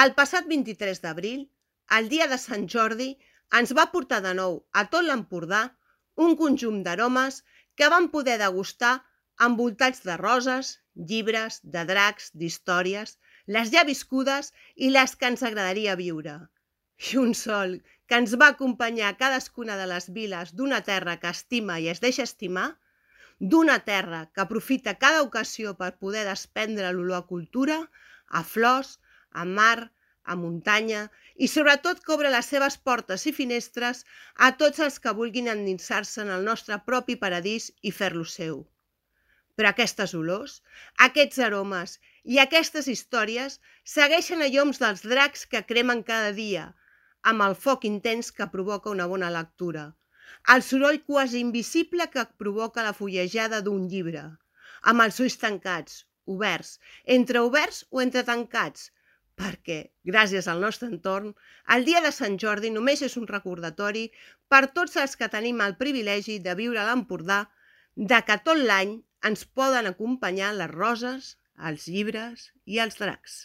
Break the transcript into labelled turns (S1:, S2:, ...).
S1: El passat 23 d'abril, el dia de Sant Jordi, ens va portar de nou a tot l'Empordà un conjunt d'aromes que vam poder degustar envoltats de roses, llibres, de dracs, d'històries, les ja viscudes i les que ens agradaria viure. I un sol que ens va acompanyar a cadascuna de les viles d'una terra que estima i es deixa estimar, d'una terra que aprofita cada ocasió per poder desprendre l'olor a cultura, a flors, a mar, a muntanya i sobretot que obre les seves portes i finestres a tots els que vulguin endinsar-se en el nostre propi paradís i fer-lo seu. Però aquestes olors, aquests aromes i aquestes històries segueixen a lloms dels dracs que cremen cada dia, amb el foc intens que provoca una bona lectura, el soroll quasi invisible que provoca la fullejada d'un llibre, amb els ulls tancats, oberts, entreoberts o entretancats, perquè, gràcies al nostre entorn, el dia de Sant Jordi només és un recordatori per tots els que tenim el privilegi de viure a l'Empordà, de que tot l'any ens poden acompanyar les roses, els llibres i els dracs.